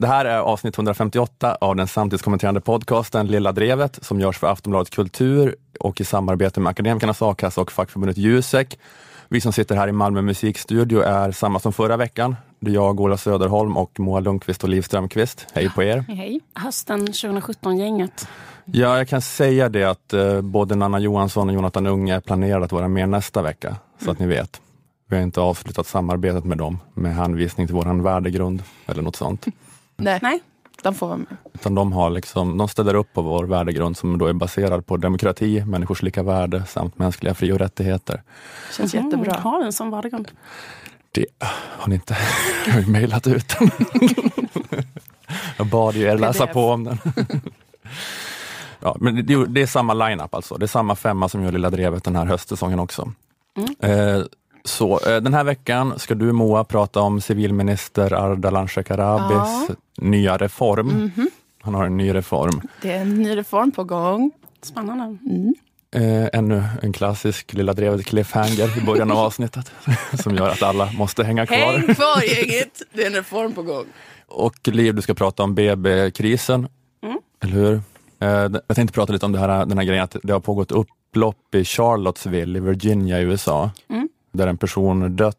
Det här är avsnitt 158 av den samtidskommenterande podcasten Lilla Drevet som görs för Aftonbladet Kultur och i samarbete med Akademikernas a-kassa och fackförbundet Jusek. Vi som sitter här i Malmö musikstudio är samma som förra veckan. Det är jag, Ola Söderholm och Moa Lundqvist och Liv Strömqvist. Hej på er! Hej! Hösten 2017-gänget. Ja, jag kan säga det att eh, både Nanna Johansson och Jonathan Unge är planerade att vara med nästa vecka, så mm. att ni vet. Vi har inte avslutat samarbetet med dem med hänvisning till vår värdegrund eller något sånt. Nej, Nej de får vara med. Utan de, har liksom, de ställer upp på vår värdegrund som då är baserad på demokrati, människors lika värde samt mänskliga fri och rättigheter. Känns mm, jättebra. Har vi en sån värdegrund? Det har ni inte. Jag har mejlat ut den. Jag bad er läsa på om den. Ja, men det, det är samma line-up alltså. Det är samma femma som gör Lilla Drevet den här höstsäsongen också. Mm. Eh, så eh, den här veckan ska du Moa prata om civilminister Ardalan Shekarabis ja. nya reform. Mm -hmm. Han har en ny reform. Det är en ny reform på gång. Spännande. Mm. Eh, ännu en klassisk Lilla Drevet cliffhanger i början av avsnittet som gör att alla måste hänga kvar. Häng kvar gänget! Det är en reform på gång. Och Liv, du ska prata om BB-krisen, mm. eller hur? Eh, jag tänkte prata lite om det här, den här grejen att det har pågått upplopp i Charlottesville i Virginia i USA. Mm där en person dött.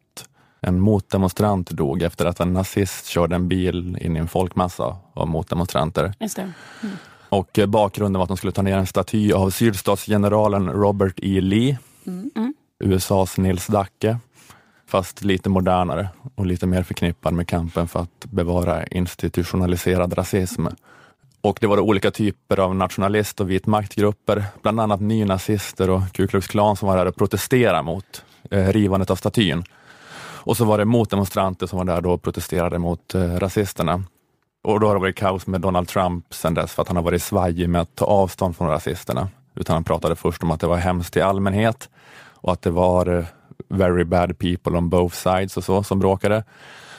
En motdemonstrant dog efter att en nazist körde en bil in i en folkmassa av motdemonstranter. Just mm. Och eh, bakgrunden var att de skulle ta ner en staty av sydstatsgeneralen Robert E. Lee, mm. Mm. USAs Nils Dacke, fast lite modernare och lite mer förknippad med kampen för att bevara institutionaliserad rasism. Och det var olika typer av nationalist och vitmaktgrupper, bland annat nynazister och Ku Klux Klan som var där och protesterade mot Eh, rivandet av statyn. Och så var det motdemonstranter som var där då och protesterade mot eh, rasisterna. Och då har det varit kaos med Donald Trump sedan dess för att han har varit svajig med att ta avstånd från rasisterna. Utan han pratade först om att det var hemskt i allmänhet och att det var eh, very bad people on both sides och så som bråkade.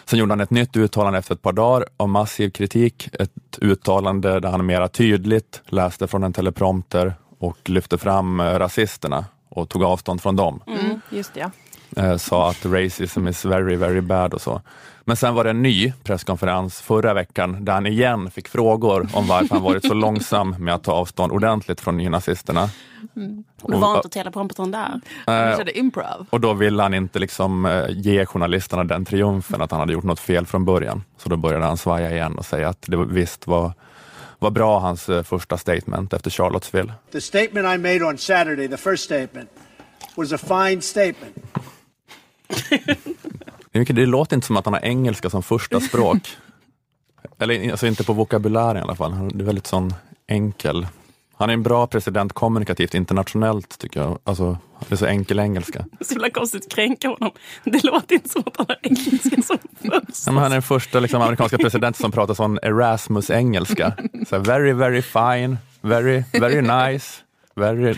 Sen gjorde han ett nytt uttalande efter ett par dagar av massiv kritik. Ett uttalande där han mera tydligt läste från en teleprompter och lyfte fram eh, rasisterna och tog avstånd från dem. Mm, just det, ja. Sa att racism is very, very bad och så. Men sen var det en ny presskonferens förra veckan där han igen fick frågor om varför han varit så långsam med att ta avstånd ordentligt från nynazisterna. Mm. Och var inte telepromptern där? Han körde improv. Och då ville han inte liksom eh, ge journalisterna den triumfen att han hade gjort något fel från början. Så då började han svaja igen och säga att det visst var var bra hans eh, första statement efter Charlottesville. The statement I made on Saturday, the first statement, was a fine statement. det låter inte som att han har engelska som första språk. Eller alltså inte på vokabulären i alla fall. Det är väldigt sån enkel han är en bra president kommunikativt internationellt tycker jag. Alltså, det är så enkel engelska. Det är så himla konstigt kränka honom. Det låter inte som att han har engelska som först. Ja, han är den första liksom, amerikanska presidenten som pratar sån Erasmus-engelska. Så very, very fine, very, very nice. Very,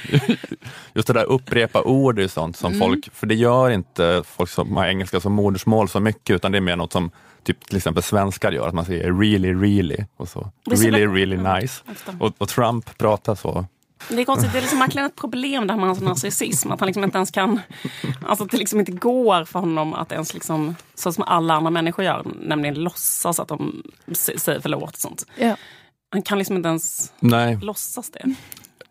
just det där upprepa ord är sånt som mm. folk, för det gör inte folk som har engelska som modersmål så mycket, utan det är mer något som typ till exempel svenskar gör, att man säger really, really och så. Really, really nice. Och, och, Trump pratar så. Det är konstigt, det är liksom verkligen ett problem det här med hans narcissism, att han liksom inte ens kan, alltså att det liksom inte går för honom att ens liksom, så som alla andra människor gör, nämligen låtsas att de säger förlåt och sånt. Ja. Han kan liksom inte ens Nej. låtsas det.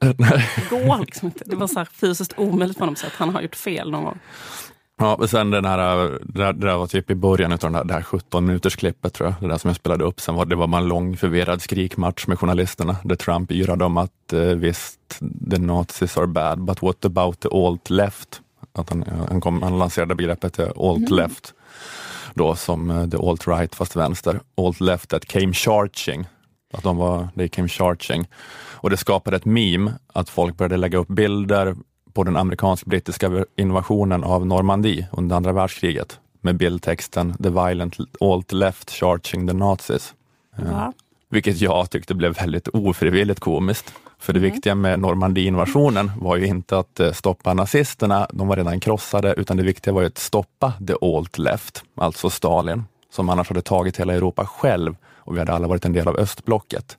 Det går liksom inte. Det var så fysiskt omöjligt för honom, så att han har gjort fel någon gång. Ja, och sen den här, det, där, det där var typ i början av det här 17 minuters klippet tror jag, det där som jag spelade upp. Sen var det var man en lång förvirrad skrikmatch med journalisterna där Trump yrade om att eh, visst, the nazis are bad, but what about the alt left? Att han, han, kom, han lanserade begreppet alt left då som the alt right fast vänster. Alt left that came charging. Att de var, they came charging. Och det skapade ett meme att folk började lägga upp bilder på den amerikansk-brittiska invasionen av Normandie under andra världskriget med bildtexten “The violent alt left charging the nazis”. Ja. Vilket jag tyckte blev väldigt ofrivilligt komiskt. För det mm. viktiga med Normandie-invasionen var ju inte att eh, stoppa nazisterna, de var redan krossade, utan det viktiga var ju att stoppa the alt left, alltså Stalin, som annars hade tagit hela Europa själv och vi hade alla varit en del av östblocket.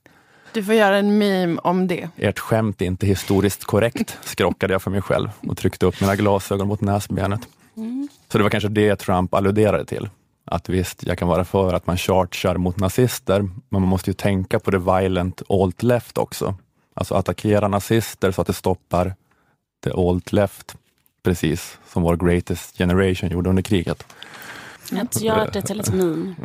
Du får göra en meme om det. Ert skämt är inte historiskt korrekt, skrockade jag för mig själv och tryckte upp mina glasögon mot näsbenet. Mm. Så det var kanske det Trump alluderade till. att visst, jag kan vara för att man chargear mot nazister, men man måste ju tänka på det violent alt left också. Alltså attackera nazister så att det stoppar the alt left, precis som vår greatest generation gjorde under kriget. Att göra det till ett meme.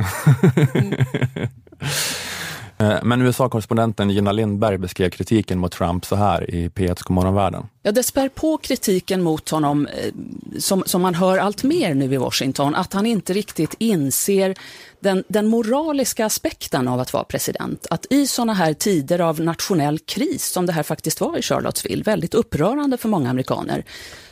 Eh, men USA-korrespondenten Gina Lindberg beskrev kritiken mot Trump så här i P1s Godmorgonvärlden. Ja, det spär på kritiken mot honom eh, som, som man hör allt mer nu i Washington, att han inte riktigt inser den, den moraliska aspekten av att vara president. Att i sådana här tider av nationell kris, som det här faktiskt var i Charlottesville, väldigt upprörande för många amerikaner,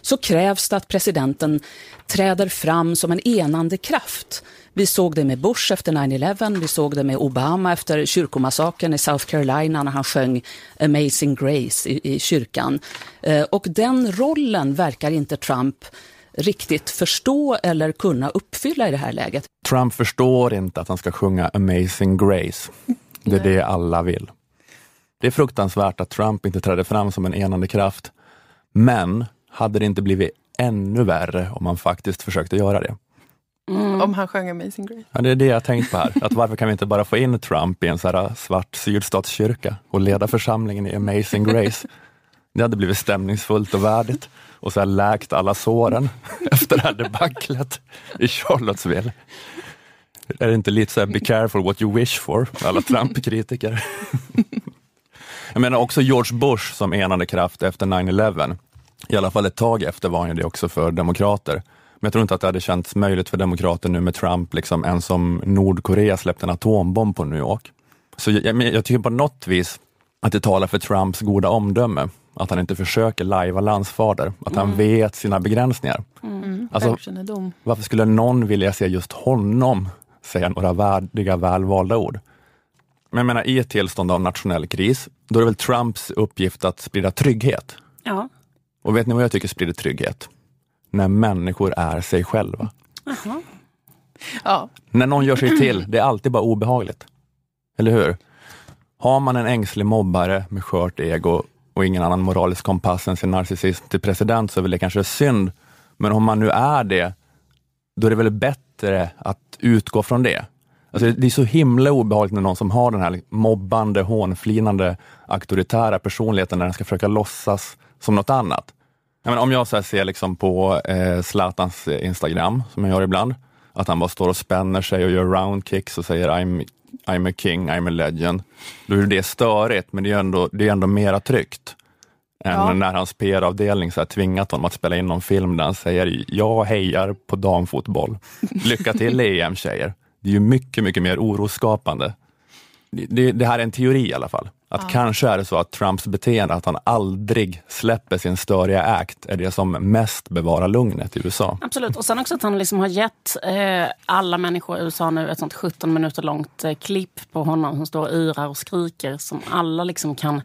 så krävs det att presidenten träder fram som en enande kraft vi såg det med Bush efter 9-11, vi såg det med Obama efter kyrkomassakern i South Carolina när han sjöng Amazing Grace i, i kyrkan. Eh, och den rollen verkar inte Trump riktigt förstå eller kunna uppfylla i det här läget. Trump förstår inte att han ska sjunga Amazing Grace. Det är det alla vill. Det är fruktansvärt att Trump inte trädde fram som en enande kraft. Men hade det inte blivit ännu värre om han faktiskt försökte göra det? Mm. Om han sjöng Amazing Grace. Ja, det är det jag tänkt på här. Att varför kan vi inte bara få in Trump i en så här svart sydstatskyrka och leda församlingen i Amazing Grace? Det hade blivit stämningsfullt och värdigt och så läkt alla såren efter det här debaclet i Charlottesville. Är det inte lite så här, be careful what you wish for, alla Trump-kritiker? Jag menar också George Bush som enande kraft efter 9-11. I alla fall ett tag efter var han det också för demokrater. Men jag tror inte att det hade känts möjligt för demokrater nu med Trump, liksom, än som Nordkorea släppte en atombomb på New York. Så jag, jag, tycker på något vis att det talar för Trumps goda omdöme, att han inte försöker lajva landsfader, att han mm. vet sina begränsningar. Mm. Alltså, varför skulle någon vilja se just honom säga några värdiga, välvalda ord? Men jag menar, i ett tillstånd av nationell kris, då är det väl Trumps uppgift att sprida trygghet? Ja. Och vet ni vad jag tycker sprider trygghet? när människor är sig själva. Aha. Ja. När någon gör sig till, det är alltid bara obehagligt. Eller hur? Har man en ängslig mobbare med skört ego och ingen annan moralisk kompass än sin narcissism till president så är väl det kanske synd. Men om man nu är det, då är det väl bättre att utgå från det. Alltså det är så himla obehagligt när någon som har den här mobbande, hånflinande, auktoritära personligheten när den ska försöka låtsas som något annat. Jag menar, om jag så ser liksom på eh, Zlatans Instagram, som jag gör ibland, att han bara står och spänner sig och gör roundkicks och säger I'm, I'm a king, I'm a legend. Då är det störigt, men det är ändå, det är ändå mera tryggt än ja. när hans PR-avdelning så här tvingat honom att spela in någon film där han säger jag hejar på damfotboll. Lycka till EM tjejer. Det är ju mycket, mycket mer oroskapande. Det, det här är en teori i alla fall. Att ja. kanske är det så att Trumps beteende, att han aldrig släpper sin störiga act, är det som mest bevarar lugnet i USA. Absolut, och sen också att han liksom har gett eh, alla människor i USA nu ett sånt 17 minuter långt eh, klipp på honom som står och yrar och skriker, som alla liksom kan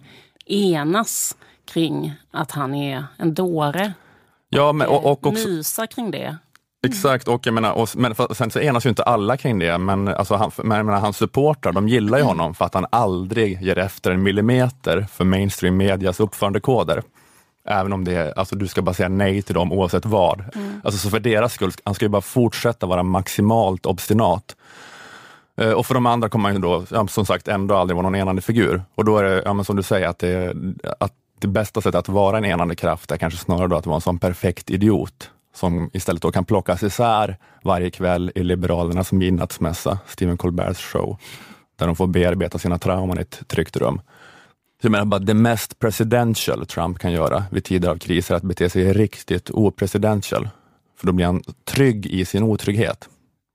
enas kring att han är en dåre. Ja, men, och, och också, mysa kring det. Exakt, och jag menar, och, men för, sen så enas ju inte alla kring det, men, alltså han, men menar, hans supportrar de gillar ju honom för att han aldrig ger efter en millimeter för mainstream medias uppförandekoder. Även om det är, alltså du ska bara säga nej till dem oavsett vad. Mm. Alltså, så för deras skull, han ska ju bara fortsätta vara maximalt obstinat. Uh, och för de andra kommer han ju då, som sagt, ändå aldrig vara någon enande figur. Och då är det, ja, som du säger, att det, att det bästa sättet att vara en enande kraft är kanske snarare då att vara en sån perfekt idiot som istället då kan plockas isär varje kväll i Liberalernas midnattsmässa, Stephen Colberts show, där de får bearbeta sina trauman i ett tryggt rum. Så jag menar bara, det mest presidential Trump kan göra vid tider av kris är att bete sig riktigt opresidential. För då blir han trygg i sin otrygghet.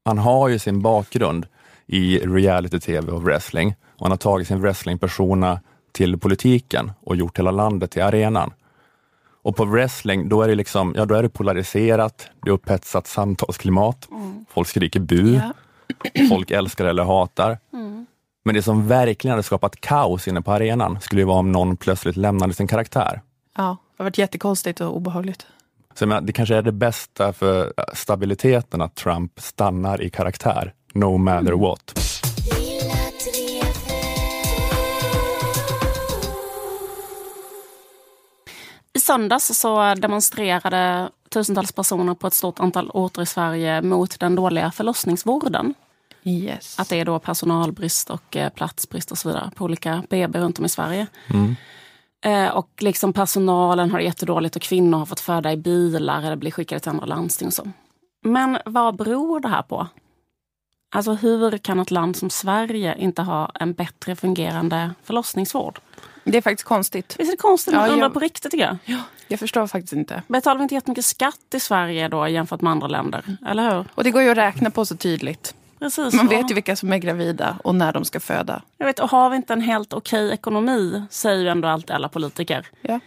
Han har ju sin bakgrund i reality-tv och wrestling och han har tagit sin wrestlingpersona till politiken och gjort hela landet till arenan. Och på wrestling, då är det, liksom, ja, då är det polariserat, det är upphetsat samtalsklimat, mm. folk skriker bu, ja. folk älskar eller hatar. Mm. Men det som verkligen hade skapat kaos inne på arenan skulle ju vara om någon plötsligt lämnade sin karaktär. Ja, det har varit jättekonstigt och obehagligt. Så menar, det kanske är det bästa för stabiliteten att Trump stannar i karaktär, no matter mm. what. Söndags så demonstrerade tusentals personer på ett stort antal orter i Sverige mot den dåliga förlossningsvården. Yes. Att det är då personalbrist och eh, platsbrist och så vidare på olika BB runt om i Sverige. Eh, och liksom personalen har det jättedåligt och kvinnor har fått föda i bilar eller blir skickade till andra landsting och så. Men vad beror det här på? Alltså hur kan ett land som Sverige inte ha en bättre fungerande förlossningsvård? Det är faktiskt konstigt. Visst är det konstigt? Man Ja, undrar jag- på riktigt tycker jag. Jag förstår faktiskt inte. Betalar vi inte jättemycket skatt i Sverige då jämfört med andra länder? Eller hur? Och det går ju att räkna på så tydligt. Precis. Man vet ju vilka som är gravida och när de ska föda. Jag vet, och har vi inte en helt okej ekonomi, säger ju ändå alltid alla politiker. Ja.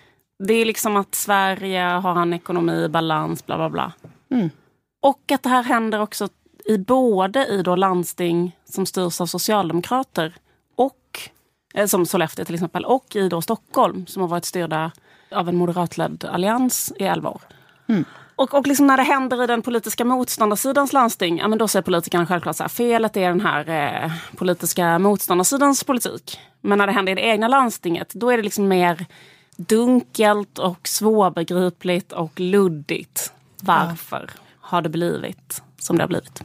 Det är liksom att Sverige har en ekonomi i balans, bla bla bla. Mm. Och att det här händer också i både i då landsting som styrs av socialdemokrater som Sollefteå till exempel, och i då Stockholm som har varit styrda av en moderatledd allians i elva år. Och, och liksom när det händer i den politiska motståndarsidans landsting, ja, men då säger politikerna självklart så här, felet är den här eh, politiska motståndarsidans politik. Men när det händer i det egna landstinget, då är det liksom mer dunkelt och svårbegripligt och luddigt. Varför har det blivit som det har blivit?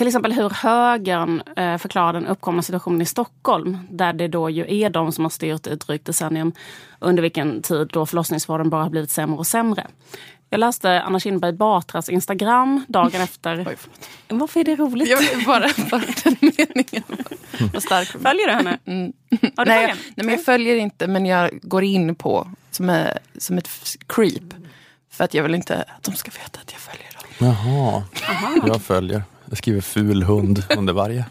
Till exempel hur högern eh, förklarar den uppkomna situationen i Stockholm. Där det då ju är de som har styrt i ett drygt decennium. Under vilken tid då förlossningsvården bara har blivit sämre och sämre. Jag läste Anna Kinberg Batras Instagram dagen efter. Oj. Varför är det roligt? Jag vill bara bara den meningen var stark för. Följer du henne? Mm. Ja, du Nej, jag, nej, men jag följer inte, men jag går in på som, är, som ett creep. För att jag vill inte att de ska veta att jag följer dem. Jaha, jag följer. Jag skriver ful hund under varje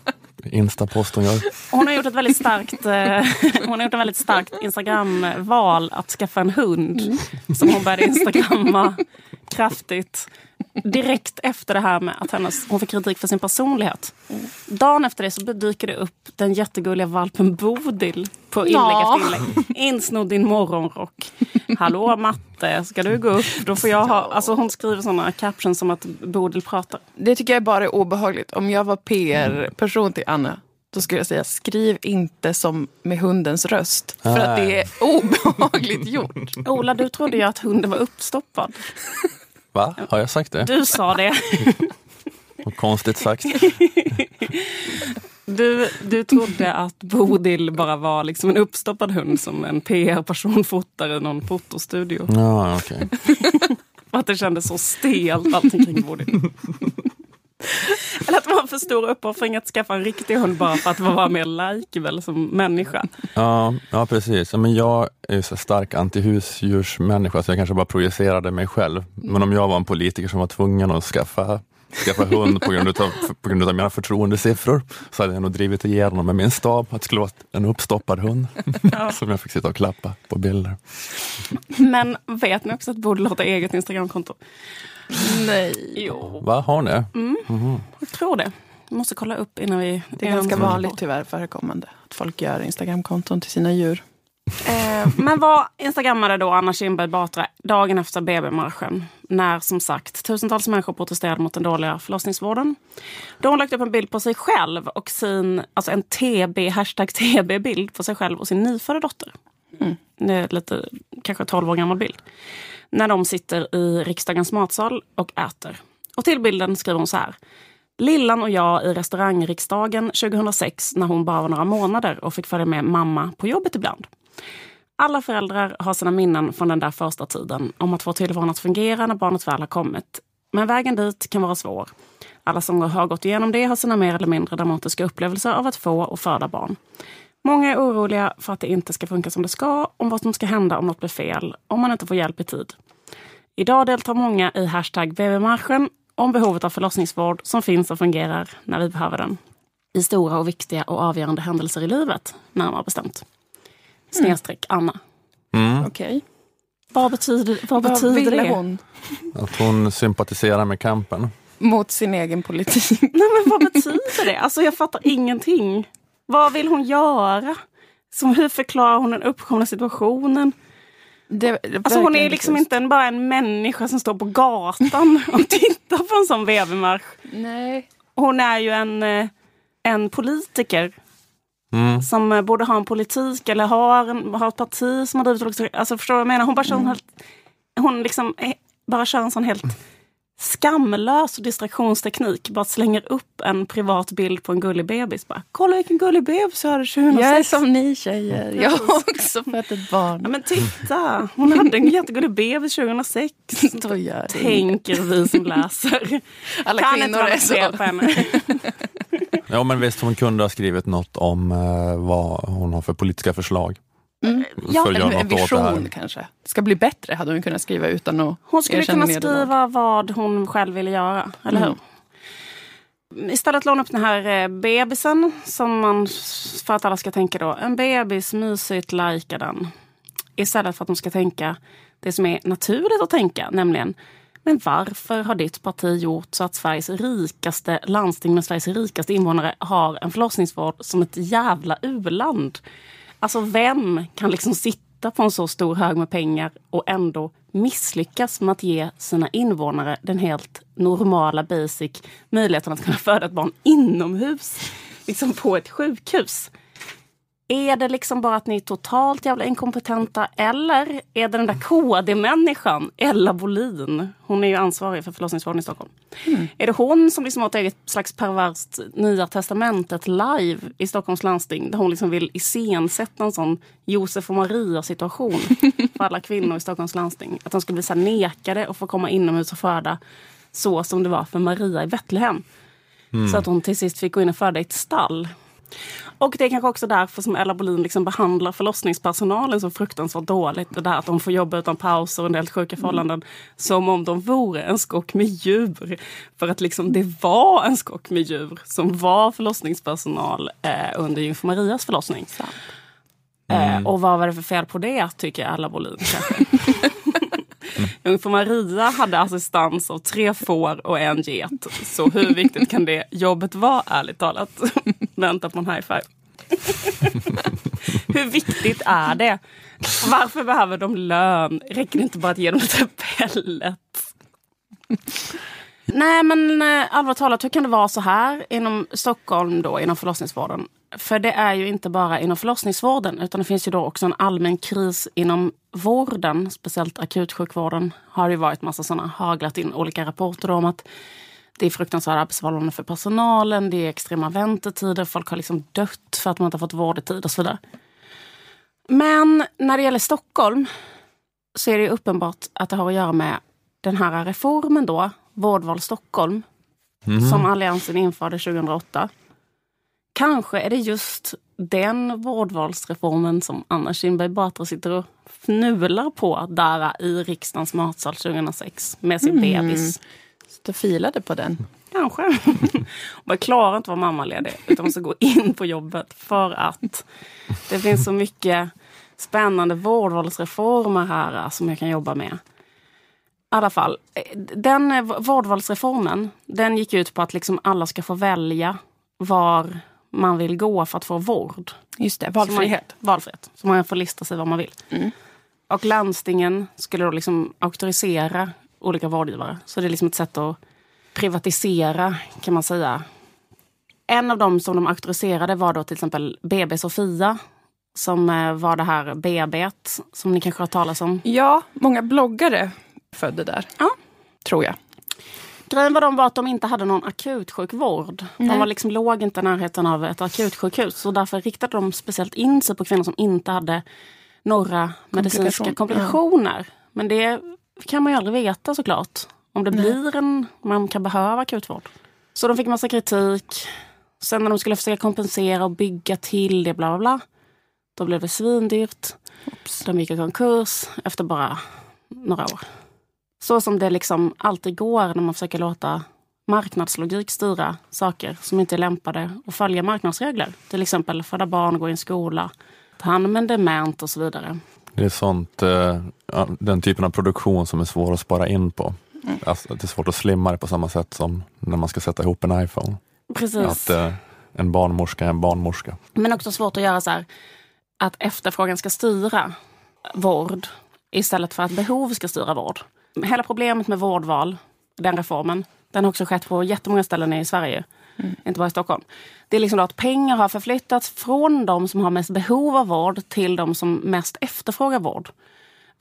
instapost hon gör. Hon har gjort ett väldigt starkt, eh, hon har gjort ett väldigt starkt Instagram-val att skaffa en hund. Som hon började instagramma kraftigt. Direkt efter det här med att hennes, hon fick kritik för sin personlighet. Dagen efter det så dyker det upp den jättegulliga valpen Bodil på inlägg Ja. efter inlägg. Insnodd en morgonrock. Hallå matte, ska du gå upp? Då får jag ha... Alltså hon skriver såna captions som att Bodil pratar. Det tycker jag bara är obehagligt. Om jag var PR-person till Anna, då skulle jag säga skriv inte som med hundens röst. För att det är obehagligt gjort. Ola, du trodde ju att hunden var uppstoppad. Va? Har jag sagt det? Du sa det. Konstigt sagt. Du, du trodde att Bodil bara var liksom en uppstoppad hund som en PR-person fotar i någon fotostudio. Ja, okej. För att det kändes så stelt allting kring Bodil. Eller att det var en för stor uppoffring att skaffa en riktig hund bara för att vara mer likeable som människa. Ja, ja, precis. Ja, Men jag är så stark antihusdjursmänniska så jag kanske bara projicerade mig själv. Men om jag var en politiker som var tvungen att skaffa, skaffa hund på grund, utav, på grund utav mina förtroendesiffror så hade jag nog drivit igenom med min stab att det skulle vara en uppstoppad hund som jag fick sitta och klappa på bilder. Men vet ni också att Bodil har ett eget Instagramkonto? Nej. Jo, Va, har ni? jag tror det. Vi måste kolla upp innan vi... Det är ganska vanligt tyvärr förekommande. Att folk gör Instagramkonton till sina djur. Eh, men vad instagrammade då Anna Kinberg Batra dagen efter BB-marschen? När som sagt tusentals människor protesterade mot den dåliga förlossningsvården. Då har hon lagt upp en bild på sig själv och sin, alltså en TB, hashtag TB-bild på sig själv och sin nyfödda dotter. Det är lite, kanske 12 år gammal bild. När de sitter i riksdagens matsal och äter. Och till bilden skriver hon så här. Lillan och jag i restaurangriksdagen 2006 när hon bara var några månader och fick följa med mamma på jobbet ibland. Alla föräldrar har sina minnen från den där första tiden om att få tillvaron att fungera när barnet väl har kommit. Men vägen dit kan vara svår. Alla som har gått igenom det har sina mer eller mindre dramatiska upplevelser av att få och föda barn. Många är oroliga för att det inte ska funka som det ska, om vad som ska hända om något blir fel, om man inte får hjälp i tid. Idag deltar många i hashtag BB-marschen om behovet av förlossningsvård som finns och fungerar när vi behöver den. I stora och viktiga och avgörande händelser i livet, närmare bestämt. Snedstreck Anna. Okej. Vad betyder, vad Vad betyder ville det? hon Att hon sympatiserar med kampen. mot sin egen politik? Nej, men vad betyder det? Alltså jag fattar ingenting. Vad vill hon göra? Som, hur förklarar hon den uppkomna situationen? Det, det Alltså hon är liksom inte en, bara en människa som står på gatan och tittar på en sån BB-marsch. Nej. Hon är ju en, eh, en politiker Mm. som eh, borde ha en politik eller har, en, har ett parti som har drivit. Alltså förstår du vad jag menar? Hon bara känner helt... Hon liksom eh, bara kör en sån helt skamlös distraktionsteknik. Bara slänger upp en privat bild på en gullig bebis. Bara, Kolla vilken gullig bebis jag hade 2006. Jag är som ni tjejer. Jag har också fött ett barn. Ja, men titta, hon hade en jättegullig bebis 2006. Då gör det. Tänker vi som läser. Alla kan inte kvinnor vara är så. på henne. Ja men visst, hon kunde ha skrivit något om eh, vad hon har för politiska förslag. Ja, för att göra En det vision kanske. Ska bli bättre hade hon kunnat skriva utan att Hon skulle kunna nederlag. skriva vad hon själv ville göra, eller hur? Istället hon upp den här eh, bebisen, som man, för att alla ska tänka då, en bebis, mysigt, lajka den. Istället för att de ska tänka det som är naturligt att tänka, nämligen men varför har ditt parti gjort så att Sveriges rikaste landsting med Sveriges rikaste invånare har en förlossningsvård som ett jävla u-land? Alltså vem kan liksom sitta på en så stor hög med pengar och ändå misslyckas med att ge sina invånare den helt normala basic möjligheten att kunna föda ett barn inomhus? Liksom på ett sjukhus. Är det liksom bara att ni är totalt jävla inkompetenta eller är det den där KD-människan, Ella Bolin, hon är ju ansvarig för förlossningsvården i Stockholm. Är det hon som liksom har ett eget slags perverst Nya Testamentet live i Stockholms landsting där hon liksom vill iscensätta en sån Josef och Maria situation för alla kvinnor i Stockholms landsting? Att de ska bli så nekade och få komma inomhus och föda så som det var för Maria i Betlehem. Så att hon till sist fick gå in och föda i ett stall. Och det är kanske också därför som Ella Bolin liksom behandlar förlossningspersonalen så fruktansvärt dåligt. Det där att de får jobba utan pauser under helt sjuka förhållanden. Som om de vore en skock med djur. För att liksom det var en skock med djur som var förlossningspersonal eh, under Jungfru Marias förlossning. Eh, och vad var det för fel på det, tycker Ella Bolin? Jungfru Maria hade assistans av tre får och en get. Så hur viktigt kan det jobbet vara, ärligt talat? Vänta på en high five. hur viktigt är det? Varför behöver de lön? Räcker det inte bara att ge dem lite pellet? Nej men eh, allvarligt talat, hur kan det vara så här inom Stockholm då, inom förlossningsvården? För det är ju inte bara inom förlossningsvården utan det finns ju då också en allmän kris inom vården, speciellt akutsjukvården. Har ju varit massa sådana, haglat in olika rapporter om att det är fruktansvärda arbetsförhållanden för personalen, det är extrema väntetider, folk har liksom dött för att man inte har fått vård i tid och så vidare. Men när det gäller Stockholm så är det uppenbart att det har att göra med den här reformen då, Vårdval Stockholm, som Alliansen införde 2008. Kanske är det just den vårdvalsreformen som Anna Kinberg Batra sitter och fnular på där i riksdagens matsal 2006 med sin bebis. Du filade på den. Kanske. Man klarar inte att vara mammaledig utan måste gå in på jobbet för att det finns så mycket spännande vårdvalsreformer här eh, som jag kan jobba med. I alla fall, eh, den eh, vårdvalsreformen den gick ut på att liksom alla ska få välja var man vill gå för att få vård. Just det, Så valfrihet. Man, valfrihet. Så man får lista sig vad man vill. Och landstingen skulle då liksom auktorisera olika vårdgivare. Så det är liksom ett sätt att privatisera kan man säga. En av dem som de auktoriserade var då till exempel BB Sofia. Som eh, var det här BB som ni kanske har hört talas om. Ja, många bloggare födde där. Ja. Tror jag. Grejen var, de var att de inte hade någon akutsjukvård. De var liksom, låg inte i närheten av ett akutsjukhus. Så därför riktade de speciellt in sig på kvinnor som inte hade några medicinska Komplikation. komplikationer. Men det kan man ju aldrig veta såklart. Om det blir en, man kan behöva akutvård. Så de fick massa kritik. Sen när de skulle försöka kompensera och bygga till det, bla bla bla. Då blev det svindyrt. De gick i konkurs efter bara några år. Så som det liksom alltid går när man försöker låta marknadslogik styra saker som inte är lämpade att följa marknadsregler. Till exempel föda barn, gå i en skola, ta hand om en dement och så vidare. Det är sånt, eh, den typen av produktion som är svår att spara in på. Mm. Alltså, det är svårt att slimma det på samma sätt som när man ska sätta ihop en iPhone. Precis. Att eh, en barnmorska är en barnmorska. Men också svårt att göra så här att efterfrågan ska styra vård istället för att behov ska styra vård. Hela problemet med vårdval, den reformen, den har också skett på jättemånga ställen i Sverige. Inte bara i Stockholm. Det är liksom att pengar har förflyttats från de som har mest behov av vård till de som mest efterfrågar vård.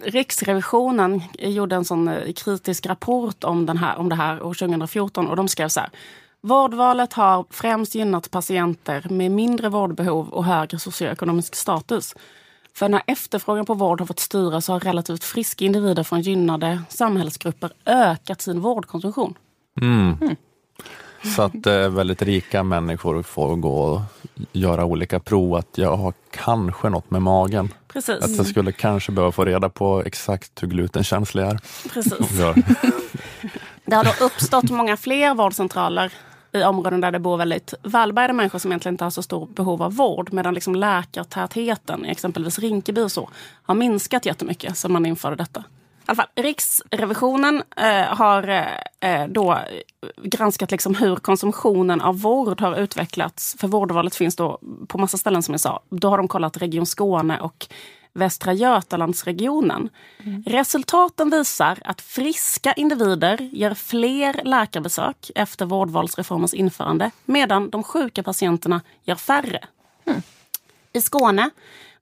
Riksrevisionen gjorde en sån eh, kritisk rapport om, den här, om det här år 2014 och de skrev så här. Vårdvalet har främst gynnat patienter med mindre vårdbehov och högre socioekonomisk status. För när efterfrågan på vård har fått styra så har relativt friska individer från gynnade samhällsgrupper ökat sin vårdkonsumtion. Mm. Så att eh, väldigt rika människor får gå och göra olika prov. Att jag har kanske något med magen. Precis. Att jag skulle kanske behöva få reda på exakt hur glutenkänslig jag är. Precis. Det har då uppstått många fler vårdcentraler i områden där det bor väldigt välbärgade människor som egentligen inte har så stort behov av vård. Medan liksom läkartätheten i exempelvis Rinkeby och så, har minskat jättemycket sedan man införde detta. I alla fall, Riksrevisionen eh, har eh, då granskat liksom hur konsumtionen av vård har utvecklats. För vårdvalet finns då på massa ställen som jag sa. Då har de kollat Region Skåne och Västra Götalandsregionen. Resultaten visar att friska individer gör fler läkarbesök efter vårdvalsreformens införande medan de sjuka patienterna gör färre. I Skåne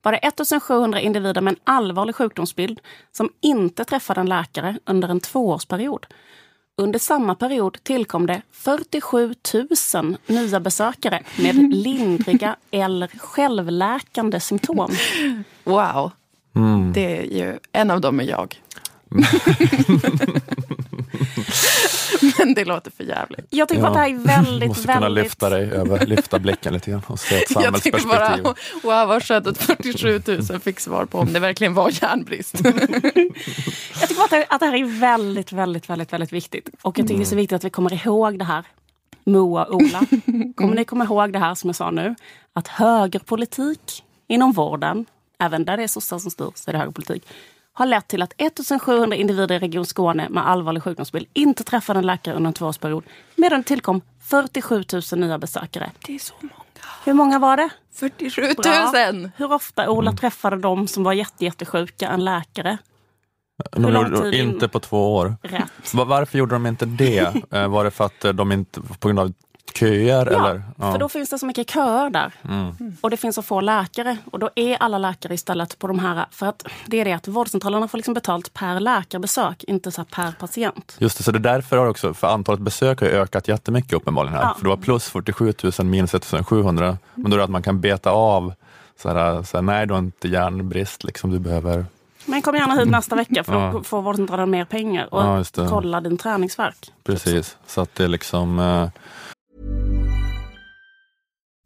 var det 1700 individer med en allvarlig sjukdomsbild som inte träffade en läkare under en tvåårsperiod. Under samma period tillkom det 47 000 nya besökare med lindriga eller självläkande symptom. Wow. Det är ju, en av dem är jag. Men det låter för jävligt. Jag tycker Ja. att det här är väldigt, Måste kunna väldigt... lyfta dig över, lyfta blicken lite grann och se ett Jag tycker bara, samhällsperspektiv. wow vad skönt att 47 000 fick svar på om det verkligen var järnbrist. Jag tycker att det, att det här är väldigt, väldigt, väldigt, väldigt viktigt. Och jag tycker det är så viktigt att vi kommer ihåg det här. Moa och Ola, kommer ni komma ihåg det här som jag sa nu? Att högerpolitik inom vården, även där det är sossar som styr så är det högerpolitik, har lett till att 1700 individer i Region Skåne med allvarlig sjukdomsbild inte träffade en läkare under en tvåårsperiod. Medan det tillkom 47 000 nya besökare. Det är så många. Hur många var det? 47 Bra. 000! Hur ofta Ola träffade de som var jätte, jättesjuka en läkare? De gjorde- inte på två år. Rätt. Va- Varför gjorde de inte det? Eh, Var det för att eh, de inte, på grund av köer? Ja, eller? för då finns det så mycket köer där. Och det finns så få läkare. Och då är alla läkare istället på de här... För att det är det att vårdcentralerna får liksom betalt per läkarbesök, inte så per patient. Just det, så det är därför har också, för antalet besök har ökat jättemycket uppenbarligen här. Ja. För det var plus 47 000 minus 1700. Men då är det att man kan beta av, så här, så här, nej du har inte järnbrist, liksom, du behöver Men kom gärna hit nästa vecka för Ja. då får vårdcentralen mer pengar. Och Ja, kolla din träningsverk. Precis, så att det är liksom eh,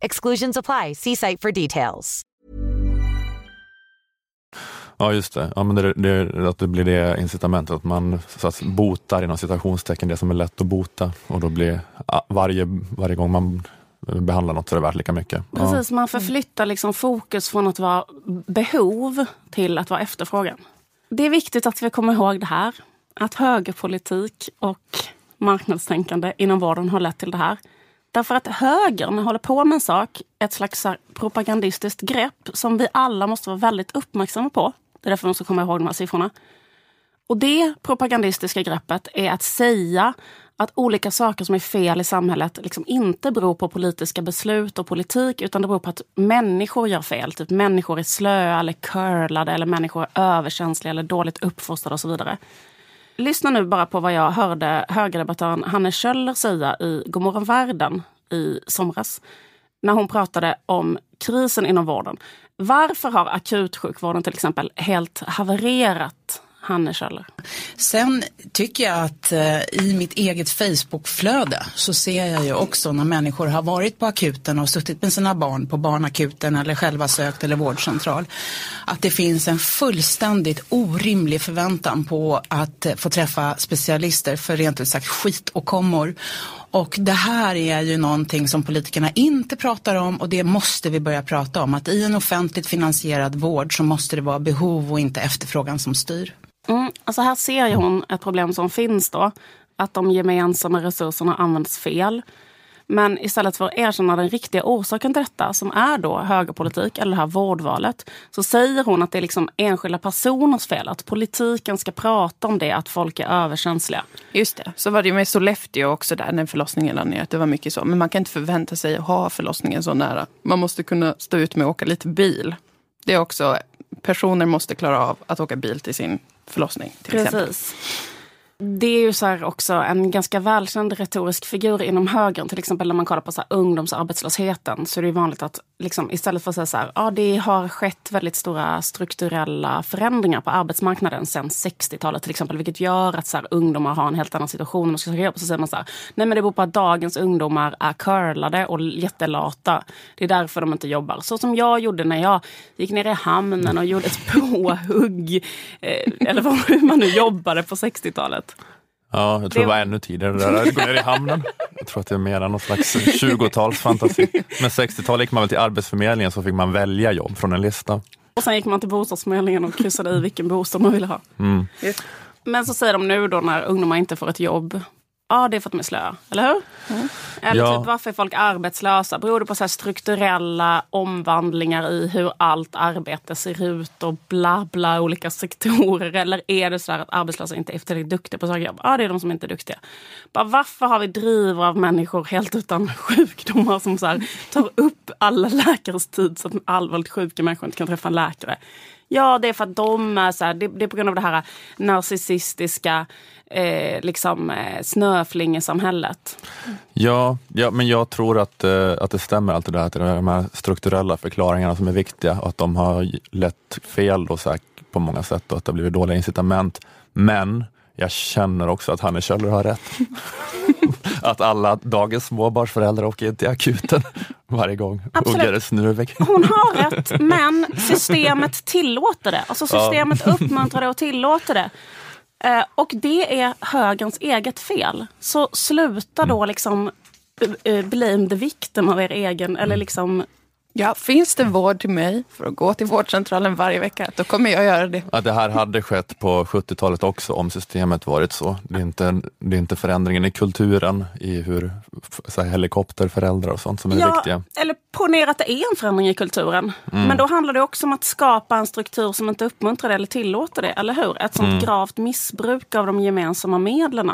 Exclusions apply. See site for details. Ja, just det. Ja, men det, det, att det blir det incitamentet, att man så att, botar inom citationstecken det som är lätt att bota och då blir varje, varje gång man behandlar något så är det värt lika mycket. Ja. Precis, man förflyttar liksom fokus från att vara behov till att vara efterfrågan. Det är viktigt att vi kommer ihåg det här. Att högerpolitik och marknadstänkande inom vården har lett till det här. Därför att högern håller på med en sak, ett slags propagandistiskt grepp som vi alla måste vara väldigt uppmärksamma på. Det är därför man måste komma ihåg de här siffrorna. Och det propagandistiska greppet är att säga att olika saker som är fel i samhället liksom inte beror på politiska beslut och politik utan det beror på att människor gör fel. Typ människor är slöa eller curlade eller människor är överkänsliga eller dåligt uppfostrade och så vidare. Lyssna nu bara på vad jag hörde högerdebattören Hanne Kjöller säga i Godmorgon världen i somras. När hon pratade om krisen inom vården. Varför har akutsjukvården till exempel helt havererat? Hanne Sen tycker jag att eh, i mitt eget Facebook-flöde så ser jag ju också när människor har varit på akuten och suttit med sina barn på barnakuten eller själva sökt eller vårdcentral. Att det finns en fullständigt orimlig förväntan på att eh, få träffa specialister för rent ut sagt skit och kommor. Och det här är ju någonting som politikerna inte pratar om och det måste vi börja prata om. Att i en offentligt finansierad vård så måste det vara behov och inte efterfrågan som styr. Mm, alltså här ser ju hon ett problem som finns då. Att de gemensamma resurserna används fel. Men istället för att erkänna den riktiga orsaken till detta, som är då högerpolitik eller det här vårdvalet, så säger hon att det är liksom enskilda personers fel. Att politiken ska prata om det, att folk är överkänsliga. Just det. Så var det med Sollefteå också där när förlossningen lade ner. Det var mycket så. Men man kan inte förvänta sig att ha förlossningen så nära. Man måste kunna stå ut med att åka lite bil. Det är också, personer måste klara av att åka bil till sin förlossning. Till Precis. exempel. Det är ju så här också en ganska välkänd retorisk figur inom högern. Till exempel när man kollar på så här ungdomsarbetslösheten så är det ju vanligt att liksom, istället för att säga så här, ja det har skett väldigt stora strukturella förändringar på arbetsmarknaden sedan 60-talet till exempel. Vilket gör att så här, ungdomar har en helt annan situation när de ska söka jobb. Så säger man så här, nej men det beror på att dagens ungdomar är curlade och jättelata. Det är därför de inte jobbar. Så som jag gjorde när jag gick ner i hamnen och gjorde ett påhugg. Eh, eller hur man nu jobbade på 60-talet. Ja, jag tror Det- var ännu tidigare. Det där. Gå ner i hamnen. Jag tror att det är mer än någon slags 20-talsfantasi. Men 60-talet gick man väl till Arbetsförmedlingen så fick man välja jobb från en lista. Och sen gick man till bostadsförmedlingen och kryssade i vilken bostad man ville ha. Men så säger de nu då när ungdomar inte får ett jobb. Ja, det är för att de är slöa, eller hur? Eller Ja. typ varför är folk arbetslösa? Beror det på så strukturella omvandlingar i hur allt arbete ser ut och bla bla olika sektorer? Eller är det så här att arbetslösa inte är tillräckligt duktiga på söka jobb? Ja, det är de som inte är duktiga. Bara, varför har vi driv av människor helt utan sjukdomar som så här, tar upp alla läkares tid så att allvarligt sjuka människor inte kan träffa en läkare? Ja, det är för att de är så här, det, det är på grund av det här eh, narcissistiska eh, liksom, eh, snöflingesamhället. Ja, ja, men jag tror att, eh, att det stämmer allt det där, att det är de här strukturella förklaringarna som är viktiga och att de har lett fel då säkert på många sätt och att det har blivit dåliga incitament. Men jag känner också att Hanne Kjöller har rätt. att alla dagens småbarnsföräldrar åker in till akuten varje gång. Uggar är snurvig. Hon har rätt, men systemet tillåter det. Alltså systemet uppmuntrar det och tillåter det. Eh, och det är högerns eget fel. Så sluta då liksom uh, blame the victim av er egen, eller liksom Ja, finns det vård till mig för att gå till vårdcentralen varje vecka, då kommer jag göra det. Att det här hade skett på 70-talet också om systemet varit så. Det är inte, det är inte förändringen i kulturen i hur så här, helikopterföräldrar och sånt som är det viktiga. Eller ponera att det är en förändring i kulturen. Men då handlar det också om att skapa en struktur som inte uppmuntrar det eller tillåter det. Eller hur? Ett sånt gravt missbruk av de gemensamma medlen.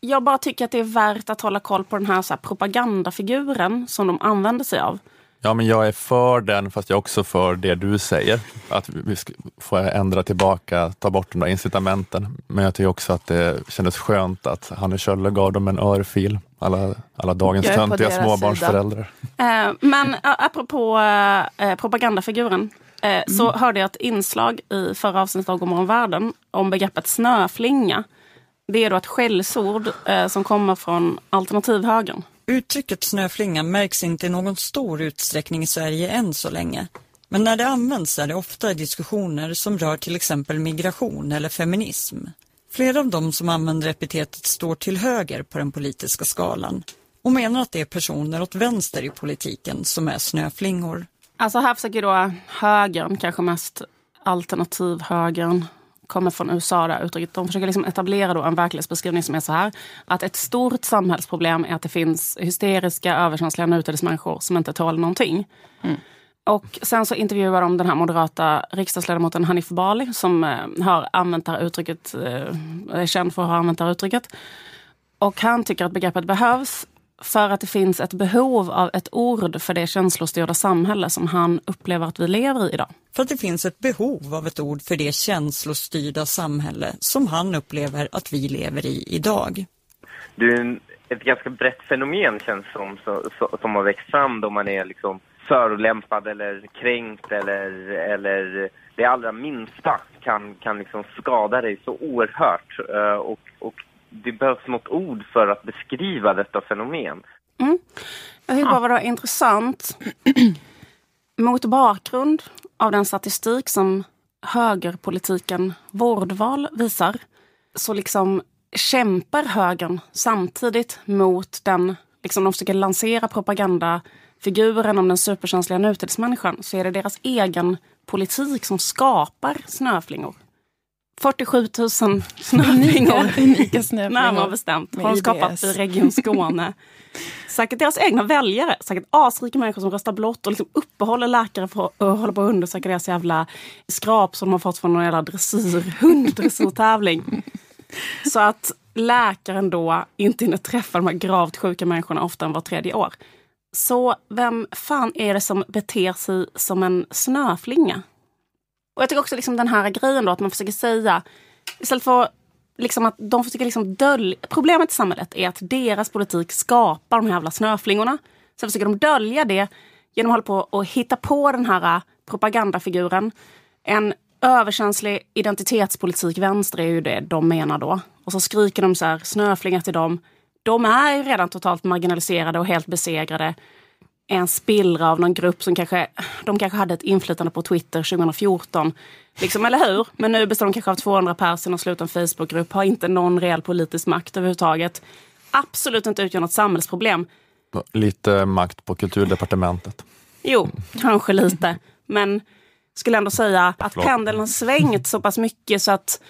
Jag bara tycker att det är värt att hålla koll på den här, så här propagandafiguren som de använder sig av. Ja, men jag är för den, fast jag är också för det du säger. Att vi ska få ändra tillbaka, ta bort de där incitamenten. Men jag tycker också att det kändes skönt att Hanne Kjöller gav dem en örfil. Alla, alla dagens Jag är på töntiga småbarnsföräldrar. Eh, men apropå eh, propagandafiguren. Eh, Så hörde jag ett inslag i förra avsnittet av Godmorgon Världen om begreppet snöflinga. Det är då ett skällsord eh, som kommer från alternativhögern. Uttrycket snöflinga märks inte i någon stor utsträckning i Sverige än så länge. Men när det används är det ofta i diskussioner som rör till exempel migration eller feminism. Flera av de som använder epitetet står till höger på den politiska skalan och menar att det är personer åt vänster i politiken som är snöflingor. Alltså här försöker då högern, kanske mest alternativhögern, kommer från USA, det här uttrycket. De försöker liksom etablera då en verklighetsbeskrivning som är så här. Att ett stort samhällsproblem är att det finns hysteriska, överkänsliga nutidsmänniskor som inte tål någonting. Och sen så intervjuar de den här moderata riksdagsledamoten Hanif Bali som eh, har använt det här uttrycket, eh, är känd för att ha använt det här uttrycket. Och han tycker att begreppet behövs för att det finns ett behov av ett ord för det känslostyrda samhälle som han upplever att vi lever i idag. För att det finns ett behov av ett ord för det känslostyrda samhälle som han upplever att vi lever i idag. det är en, ett ganska brett fenomen känns som, så, så, som har växt fram då man är liksom förolämpad eller kränkt eller, eller det allra minsta kan, kan liksom skada dig så oerhört. Eh, och, och det behövs något ord för att beskriva detta fenomen. Mm. Jag tycker bara det var intressant. Mot bakgrund av den statistik som högerpolitiken vårdval visar så liksom kämpar högern samtidigt mot den, liksom de försöker lansera propagandafiguren om den superkänsliga nutidsmänniskan, så är det deras egen politik som skapar snöflingor. 47 000 snöflingor. Unika snöflingor. Närmare bestämt. Har de skapat i Region Skåne. säkert deras egna väljare. Säkert asrika människor som röstar blått och liksom uppehåller läkare för att hålla på att undersöka deras jävla skrap som de har fått från någon jävla dressyr, hunddressurtävling. Så att läkaren då inte hinner träffa de här gravt sjuka människorna ofta än var tredje år. Så vem fan är det som beter sig som en snöflinga? Och jag tycker också liksom den här grejen då att man försöker säga, istället för liksom att de försöker liksom dölja, problemet i samhället är att deras politik skapar de här jävla snöflingorna. Så försöker de dölja det genom att hålla på och hitta på den här äh, propagandafiguren. En överkänslig identitetspolitik, vänster är ju det de menar då. Och så skriker de så här snöflingar till dem. De är ju redan totalt marginaliserade och helt besegrade en spillra av någon grupp som kanske, de kanske hade ett inflytande på Twitter 2014. Liksom, eller hur? Men nu består de kanske av 200 personer och sluten Facebookgrupp, har inte någon reell politisk makt överhuvudtaget. Absolut inte utgör något samhällsproblem. Lite makt på kulturdepartementet. Jo, kanske lite. Men skulle ändå säga att pendeln har svängt så pass mycket så att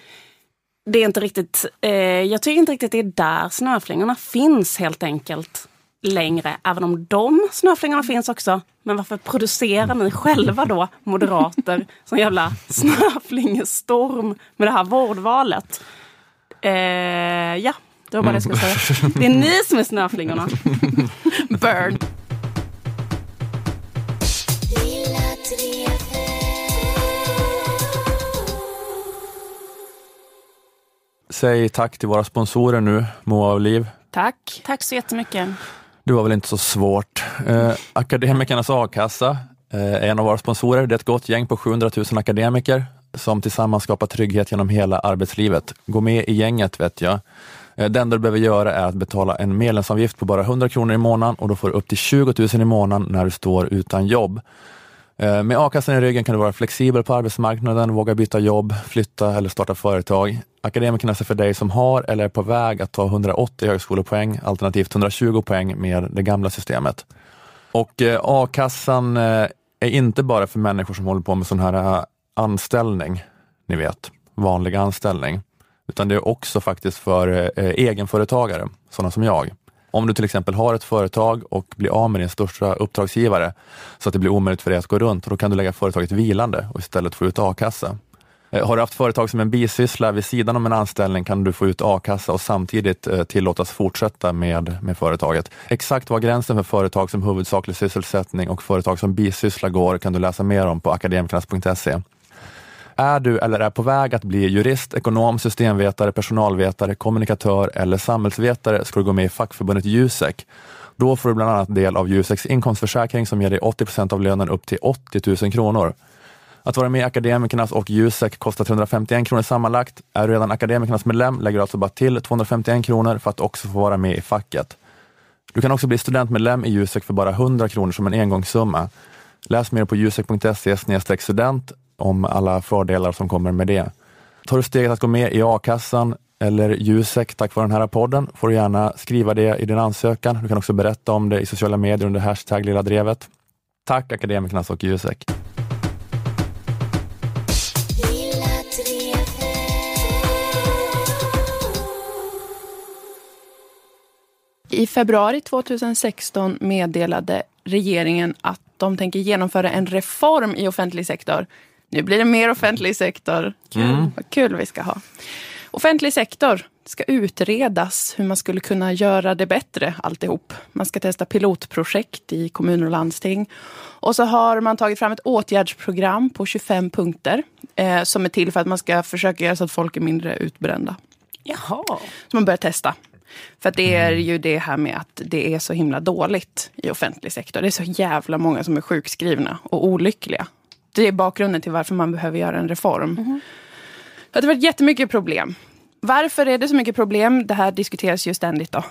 det är inte riktigt, eh, jag tycker inte riktigt det är där snöflingorna finns helt enkelt längre. Även om de snöflingorna finns också. Men varför producerar ni själva då, moderater, som jävla snöflingestorm med det här vårdvalet? Eh, ja, det var bara det jag skulle säga. Det är ni som är snöflingorna. Burn. Säg tack till våra sponsorer nu, Moa och Liv. Tack. Tack så jättemycket. Det var väl inte så svårt. Eh, Akademikernas a-kassa eh, är en av våra sponsorer. Det är ett gott gäng på 700 000 akademiker som tillsammans skapar trygghet genom hela arbetslivet. Gå med i gänget vet jag. Eh, det enda du behöver göra är att betala en medlemsavgift på bara 100 kronor i månaden och då får du upp till 20 000 i månaden när du står utan jobb. Eh, med a-kassan i ryggen kan du vara flexibel på arbetsmarknaden, våga byta jobb, flytta eller starta företag. Akademikernas är för dig som har eller är på väg att ta 180 högskolepoäng, alternativt 120 poäng med det gamla systemet. Och eh, a-kassan eh, är inte bara för människor som håller på med sån här anställning, ni vet, vanlig anställning, utan det är också faktiskt för egenföretagare, sådana som jag. Om du till exempel har ett företag och blir av med din största uppdragsgivare så att det blir omöjligt för dig att gå runt, då kan du lägga företaget vilande och istället få ut a-kassa. Eh, har du haft företag som en bisyssla vid sidan om en anställning kan du få ut a-kassa och samtidigt eh, tillåtas fortsätta med, med företaget. Exakt var gränsen för företag som huvudsaklig sysselsättning och företag som bisyssla går kan du läsa mer om på akademikernas.se. Är du eller är på väg att bli jurist, ekonom, systemvetare, personalvetare, kommunikatör eller samhällsvetare ska du gå med i fackförbundet Jusek. Då får du bland annat del av Juseks inkomstförsäkring som ger dig 80 procent av lönen upp till 80 000 kronor. Att vara med i Akademikernas och Jusek kostar 351 kronor sammanlagt. Är du redan Akademikernas medlem lägger du alltså bara till 251 kronor för att också få vara med i facket. Du kan också bli studentmedlem i Jusek för bara 100 kronor som en engångssumma. Läs mer på jusek.se student om alla fördelar som kommer med det. Tar du steget att gå med i a-kassan eller Jusek tack vare den här podden får du gärna skriva det i din ansökan. Du kan också berätta om det i sociala medier under hashtag Lilla Drevet. Tack Akademikernas och Jusek. I februari 2016 meddelade regeringen att de tänker genomföra en reform i offentlig sektor. Nu blir det mer offentlig sektor. Kul. Mm. Vad kul vi ska ha. Offentlig sektor ska utredas hur man skulle kunna göra det bättre alltihop. Man ska testa pilotprojekt i kommuner och landsting. Och så har man tagit fram ett åtgärdsprogram på 25 punkter eh, som är till för att man ska försöka göra så att folk är mindre utbrända. Jaha. Så man börjar testa. För att det är ju det här med att det är så himla dåligt i offentlig sektor. Det är så jävla många som är sjukskrivna och olyckliga. Det är bakgrunden till varför man behöver göra en reform. Det har varit jättemycket problem. Varför är det så mycket problem? Det här diskuteras ju ständigt. Då.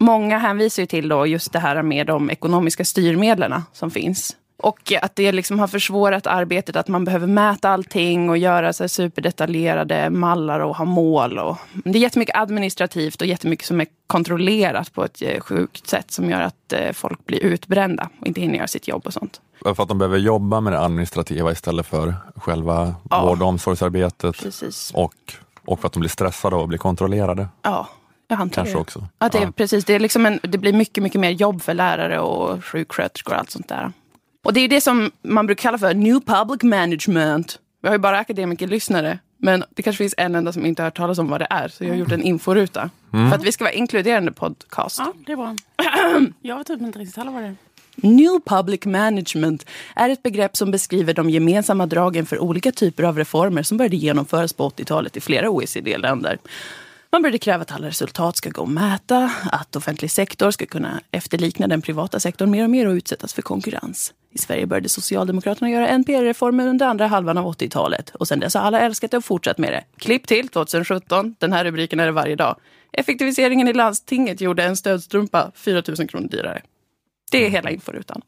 Många hänvisar ju till då just det här med de ekonomiska styrmedlen som finns. Och att det liksom har försvårat arbetet, att man behöver mäta allting och göra så superdetaljerade mallar och ha mål. Och, det är jättemycket administrativt och jättemycket som är kontrollerat på ett eh, sjukt sätt som gör att eh, folk blir utbrända och inte hinner göra sitt jobb och sånt. För att de behöver jobba med det administrativa istället för själva Ja. vård och omsorgsarbetet. Precis. Och, och för att de blir stressade och blir kontrollerade. Ja, jag antar Kanske det. också. Att det, är, Ja. precis, det, är liksom en, det blir mycket, mycket mer jobb för lärare och sjuksköterskor och allt sånt där. Och det är det som man brukar kalla för new public management. Vi har ju bara akademiker-lyssnare. Men det kanske finns en enda som inte har hört talas om vad det är. Så jag har gjort en inforuta. Mm. För att vi ska vara inkluderande podcast. Ja, det är bra. Jag vet typ inte riktigt heller vad det är. New public management är ett begrepp som beskriver de gemensamma dragen för olika typer av reformer som började genomföras på 80-talet i flera OECD-länder. Man började kräva att alla resultat ska gå att mäta, att offentlig sektor ska kunna efterlikna den privata sektorn mer och mer och utsättas för konkurrens. I Sverige började Socialdemokraterna göra NPR-reformen under andra halvan av 80-talet och sen dess har alla älskat det och fortsatt med det. Klipp till 2017, den här rubriken är det varje dag. Effektiviseringen i landstinget gjorde en stödstrumpa 4 000 kronor dyrare. Det är hela inforutan.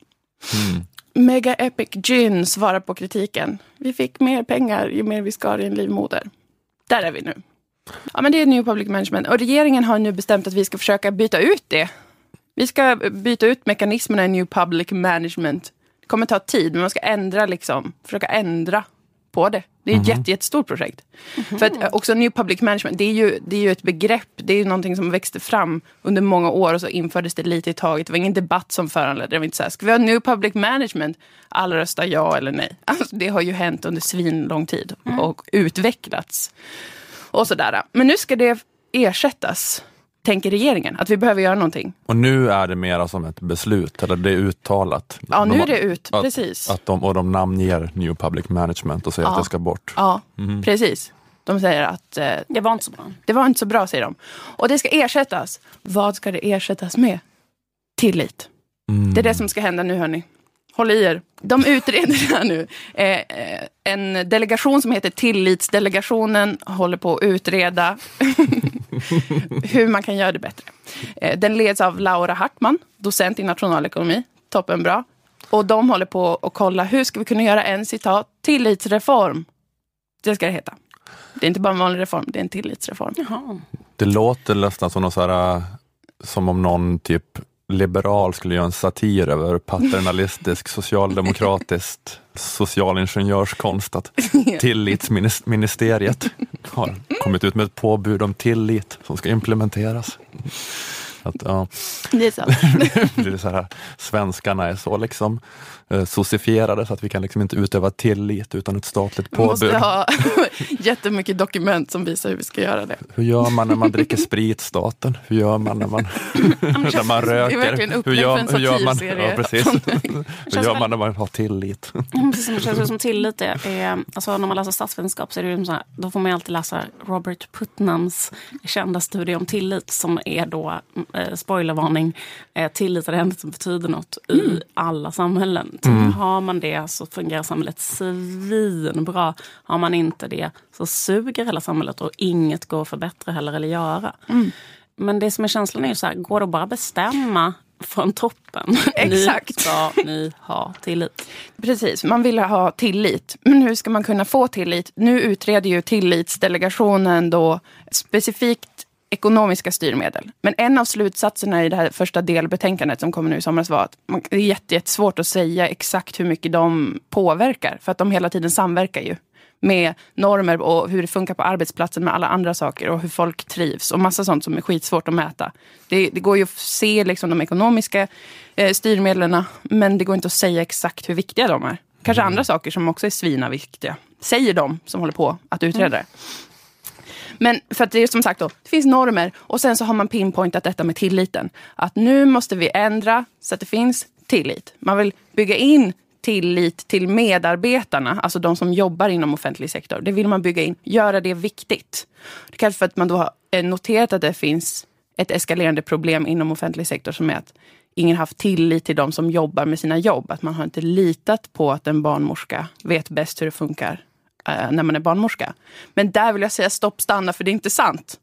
Mega Epic Gin svarar på kritiken. Vi fick mer pengar ju mer vi skar i en livmoder. Där är vi nu. Ja, men det är New Public Management. Och regeringen har nu bestämt att vi ska försöka byta ut det. Vi ska byta ut mekanismerna i New Public Management. Kommer ta tid, men man ska ändra liksom, försöka ändra på det. Det är ett jätte, jättestort projekt. För att eh, också New Public Management, det är, ju, det är ju ett begrepp. Det är ju någonting som växte fram under många år och så infördes det lite i taget. Det var ingen debatt som föranledde det. Var inte så här, ska vi ha New Public Management? Alla röstar ja eller nej. Alltså, det har ju hänt under svinlång tid och utvecklats. Och sådär. Men nu ska det ersättas, tänker regeringen. Att vi behöver göra någonting. Och nu är det mera som ett beslut, eller det är uttalat. Ja, nu De- är det ut. att, Precis. Att de, och de namnger New Public Management och säger Ja. att det ska bort. Ja, precis. De säger att eh, Det var inte så bra. det var inte så bra, säger de. Och det ska ersättas. Vad ska det ersättas med? Tillit. Det är det som ska hända nu, hörni. Håll i er. De utreder det här nu. Eh, eh, en delegation som heter Tillitsdelegationen håller på att utreda hur man kan göra det bättre. Eh, den leds av Laura Hartman, docent i nationalekonomi. Toppenbra. Och de håller på att kolla hur ska vi kunna göra en citat tillitsreform. Det ska det heta. Det är inte bara en vanlig reform, det är en tillitsreform. Jaha. Det låter nästan som, någon så här, äh, som om någon typ liberal skulle göra en satir över paternalistisk socialdemokratiskt socialingenjörskonst att tillitsministeriet har kommit ut med ett påbud om tillit som ska implementeras. Att, ja, Det är så. det är så här, svenskarna är så liksom eh, socifierade så att vi kan liksom inte utöva tillit utan ett statligt Vi måste påbud. ha jättemycket dokument som visar hur vi ska göra det. Hur gör man när man dricker sprit, staten? Hur gör man när man, när man röker? hur gör, hur gör man, ja, precis. hur gör man när man har tillit? Mm, Precis det känns som tillit är, är, alltså när man läser statsvetenskap så är det så här, då får man alltid läsa Robert Putnams kända studie om tillit som är då, eh, spoilervarning, eh, tillit är det enda som betyder något i alla samhällen. Har man det så fungerar samhället svinbra. Har man inte det så suger hela samhället och inget går att förbättra heller eller göra. Men det som är känslan är ju så här, går det att bara bestämma från toppen? Exakt. Ni ska ni ha tillit. Precis, man vill ha tillit. Men hur ska man kunna få tillit? Nu utreder ju tillitsdelegationen då specifikt ekonomiska styrmedel. Men en av slutsatserna i det här första delbetänkandet som kommer nu i somras var att man, det är jätte- jättesvårt att säga exakt hur mycket de påverkar. För att de hela tiden samverkar ju med normer och hur det funkar på arbetsplatsen med alla andra saker och hur folk trivs och massa sånt som är skitsvårt att mäta. Det, det går ju att se liksom de ekonomiska eh, styrmedlen men det går inte att säga exakt hur viktiga de är. Kanske andra saker som också är svina viktiga. Säger de som håller på att utreda det. Men för att det är som sagt då, det finns normer och sen så har man pinpointat detta med tilliten. Att nu måste vi ändra så att det finns tillit. Man vill bygga in tillit till medarbetarna, alltså de som jobbar inom offentlig sektor. Det vill man bygga in, göra det viktigt. Det är kanske för att man då har eh, noterat att det finns ett eskalerande problem inom offentlig sektor som är att ingen haft tillit till de som jobbar med sina jobb. Att man har inte litat på att en barnmorska vet bäst hur det funkar eh, när man är barnmorska. Men där vill jag säga stopp, stanna, för det är inte sant.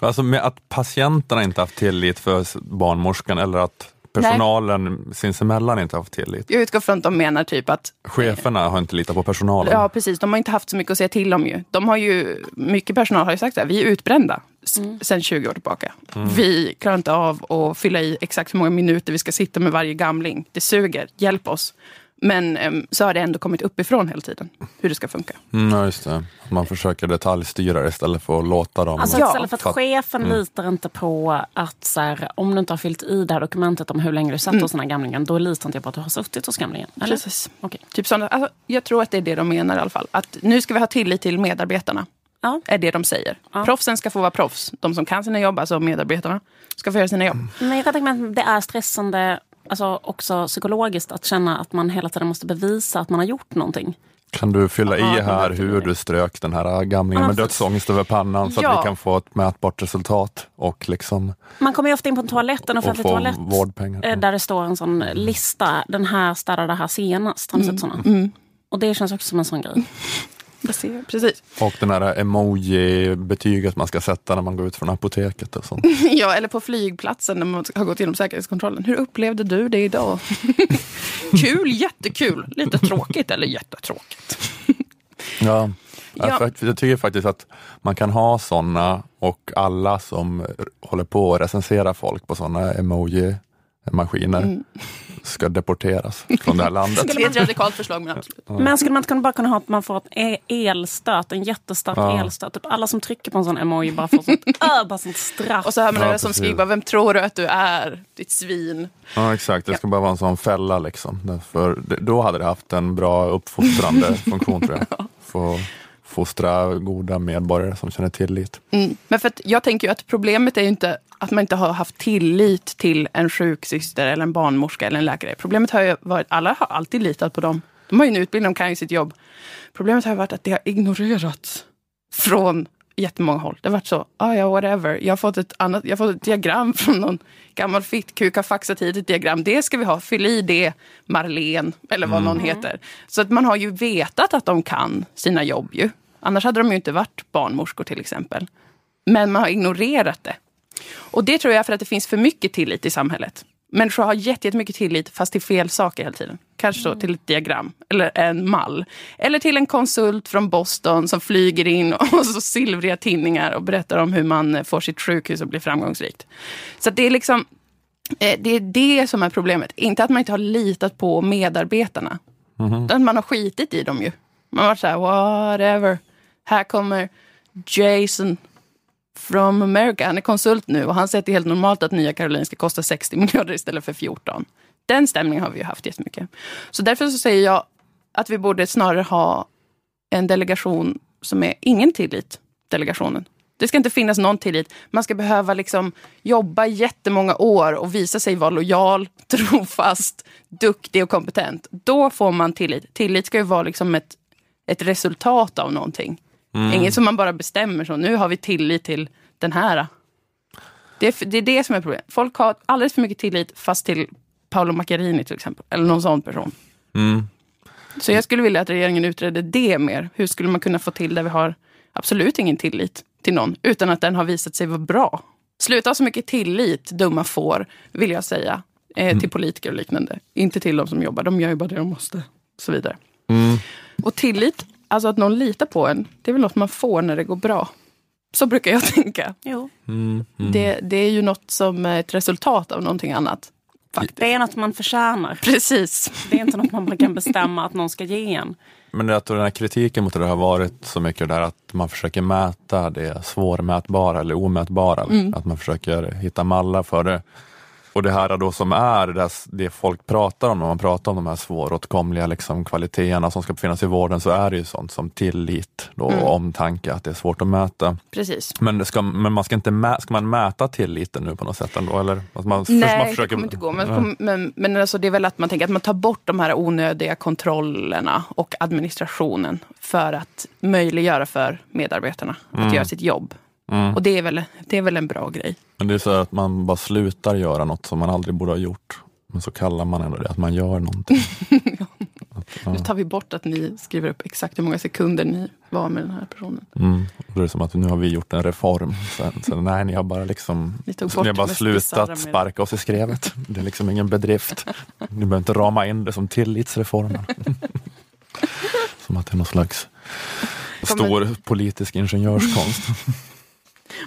Alltså med att patienterna inte haft tillit för barnmorskan eller att personalen sinsemellan inte haft tillit. Jag utgår från att de menar typ att Cheferna har inte litat på personalen. Ja, precis. De har inte haft så mycket att säga till om ju. De har ju, mycket personal har ju sagt att vi är utbrända s- sedan 20 år tillbaka. Vi klarar inte av att fylla i exakt hur många minuter vi ska sitta med varje gamling. Det suger, hjälp oss. Men em, så har det ändå kommit uppifrån hela tiden, hur det ska funka. Mm, ja, just det. Man försöker detaljstyra det istället för att låta dem... Alltså Ja, istället för att fatt- chefen litar inte på att så här, om du inte har fyllt i det här dokumentet om hur länge du satt hos den här gamlingen, då litar inte jag på att du har suttit hos gamlingen. Eller? Precis. Okej. Typ sådana, alltså, jag tror att det är det de menar i alla fall. Att nu ska vi ha tillit till medarbetarna. Ja. Är det de säger. Ja. Proffsen ska få vara proffs. De som kan sina jobb, alltså medarbetarna, ska få göra sina jobb. Men jag kan tänka mig att det är stressande alltså också psykologiskt att känna att man hela tiden måste bevisa att man har gjort någonting. Kan du fylla Ja, i här hur du strök den här gamlingen med för- dödsångest över pannan så Ja. att vi kan få ett mätbart resultat och liksom Man kommer ju ofta in på en toalett, en offentlig få toalett. vårdpengar. eh, Där det står en sån lista. Den här städade här senast. Har ni sett såna? Mm. Och det känns också som en sån grej. Jag ser, precis. Och den här emoji-betyget man ska sätta när man går ut från apoteket och sånt. Ja, eller på flygplatsen när man har gått igenom säkerhetskontrollen. Hur upplevde du det idag? Kul, jättekul. Lite tråkigt eller jättetråkigt. Ja. Ja. Jag tycker faktiskt att man kan ha sådana och alla som håller på att recensera folk på sådana emoji-maskiner Mm. ska deporteras från det här landet. Det är ett radikalt förslag, men absolut. Men skulle man inte kunna bara kunna ha att man får ett e- elstöt, en jättestark Ja. elstöt. Typ alla som trycker på en sån emoji bara får sånt, äh, bara sånt straff. Och så hör man Ja, några som skriver, vem tror du att du är? Ditt svin. Ja exakt, det ska bara vara en sån fälla liksom. Därför, det- då hade det haft en bra uppfostrande funktion tror jag. Få fostra goda medborgare som känner tillit. Mm. Men för att jag tänker ju att problemet är ju inte att man inte har haft tillit till en sjuksyster eller en barnmorska eller en läkare. Problemet har ju varit, alla har alltid litat på dem. De har ju en utbildning, de kan ju sitt jobb. Problemet har ju varit att det har ignorerats från jättemånga håll. Det har varit så, ah, ja whatever. Jag har fått ett, annat, jag har fått ett diagram från någon gammal fittkuk, har faxat hit ett diagram. Det ska vi ha, fyll i det, Marlene, eller vad någon heter. Så att man har ju vetat att de kan sina jobb ju. Annars hade de ju inte varit barnmorskor till exempel. Men man har ignorerat det. Och det tror jag för att det finns för mycket tillit i samhället. Människor har jätte- jättemycket tillit fast till fel saker hela tiden. Kanske så till ett diagram eller en mall. Eller till en konsult från Boston som flyger in och så silvriga tinningar och berättar om hur man får sitt sjukhus att bli framgångsrikt. Så det är liksom eh, det är det som är problemet. Inte att man inte har litat på medarbetarna. Utan man har skitit i dem ju. Man har varit så här, whatever. Här kommer Jason from America. Han är konsult nu och han säger att det är helt normalt att Nya Karolinska kostar 60 miljarder istället för 14. Den stämningen har vi ju haft jättemycket. Så därför så säger jag att vi borde snarare ha en delegation som är ingen tillit, delegationen. Det ska inte finnas någon tillit. Man ska behöva liksom jobba jättemånga år och visa sig vara lojal, trofast, duktig och kompetent. Då får man tillit. Tillit ska ju vara liksom ett, ett resultat av någonting. Inget som man bara bestämmer så. Nu har vi tillit till den här. Det är, det är det som är problemet. Folk har alldeles för mycket tillit fast till Paolo Macchiarini till exempel. Eller någon sån person. Mm. Så jag skulle vilja att regeringen utredde det mer. Hur skulle man kunna få till där vi har absolut ingen tillit till någon utan att den har visat sig vara bra. Sluta ha så mycket tillit, dumma får, vill jag säga. Eh, till politiker och liknande. Inte till de som jobbar, de gör ju bara det de måste. Och så vidare. Mm. Och tillit, alltså att någon litar på en, det är väl något man får när det går bra. Så brukar jag tänka. Jo. Mm. Det, det är ju något som är ett resultat av någonting annat. Det är något man förtjänar. Precis. Det är inte något man kan bestämma att någon ska ge en. Men att den här kritiken mot det har varit så mycket där att man försöker mäta det svårmätbara eller omätbara. Mm. Att man försöker hitta mallar för det. Och det här då som är det, det folk pratar om när man pratar om de här svåråtkomliga liksom, kvaliteterna som ska finnas i vården så är det ju sånt som tillit då, Mm. och omtanke, att det är svårt att mäta. Precis. Men, ska, men man ska, inte mä, ska man mäta tilliten nu på något sätt ändå? Eller? Att man, först Nej, man det kommer inte gå. Men, Nej. men, men alltså det är väl att man tänker att man tar bort de här onödiga kontrollerna och administrationen för att möjliggöra för medarbetarna att göra sitt jobb. Mm. Och det är, väl, det är väl en bra grej. Men det är så att man bara slutar göra något som man aldrig borde ha gjort. Men så kallar man ändå det att man gör någonting. Nu tar vi bort att ni skriver upp exakt hur många sekunder ni var med den här personen. Mm. Är det som att nu har vi gjort en reform. Sen, sen, nej, ni har bara, liksom, Ni ni har bara slutat sparka oss i skrevet. Det är liksom ingen bedrift. Ni behöver inte rama in det som tillitsreformer. Som att det är någon slags stor politisk ingenjörskonst.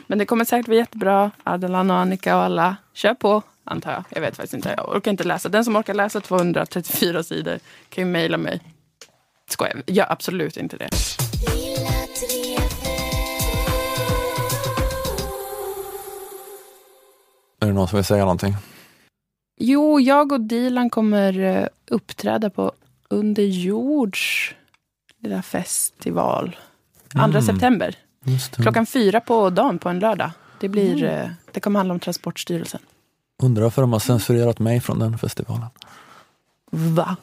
Men det kommer säkert bli jättebra. Adelan och Annika och alla. Kör på, antar jag. Jag vet faktiskt inte. Jag orkar inte läsa. Den som orkar läsa 234 sidor kan ju mejla mig. Skojar. Gör absolut inte det. Är det någon som vill säga någonting? Jo, jag och Dilan kommer eh, uppträda på Under jords lilla festival. 2 september. Klockan fyra på dagen på en lördag. Det, blir, eh, det kommer handla om Transportstyrelsen. Undrar varför de har censurerat mig från den festivalen. Va?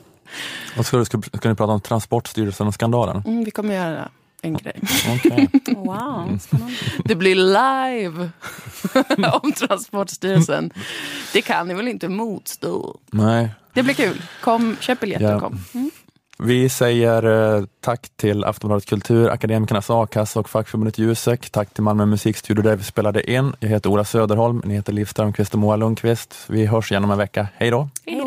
Och ska, ska, ska ni prata om Transportstyrelsen-skandalen? Mm, vi kommer göra en grej. Okej. Wow, spännande. Det blir live om Transportstyrelsen. Det kan ni väl inte motstå? Nej. Det blir kul. Kom, köp biljetter och kom. Mm. Vi säger eh, tack till Aftonbladet Kultur, Akademikernas A-kassa och fackförbundet Jusek. Tack till Malmö musikstudio där vi spelade in. Jag heter Ola Söderholm, ni heter Liv Strömqvist och Moa Lundqvist. Vi hörs igen om en vecka. Hej då! Hej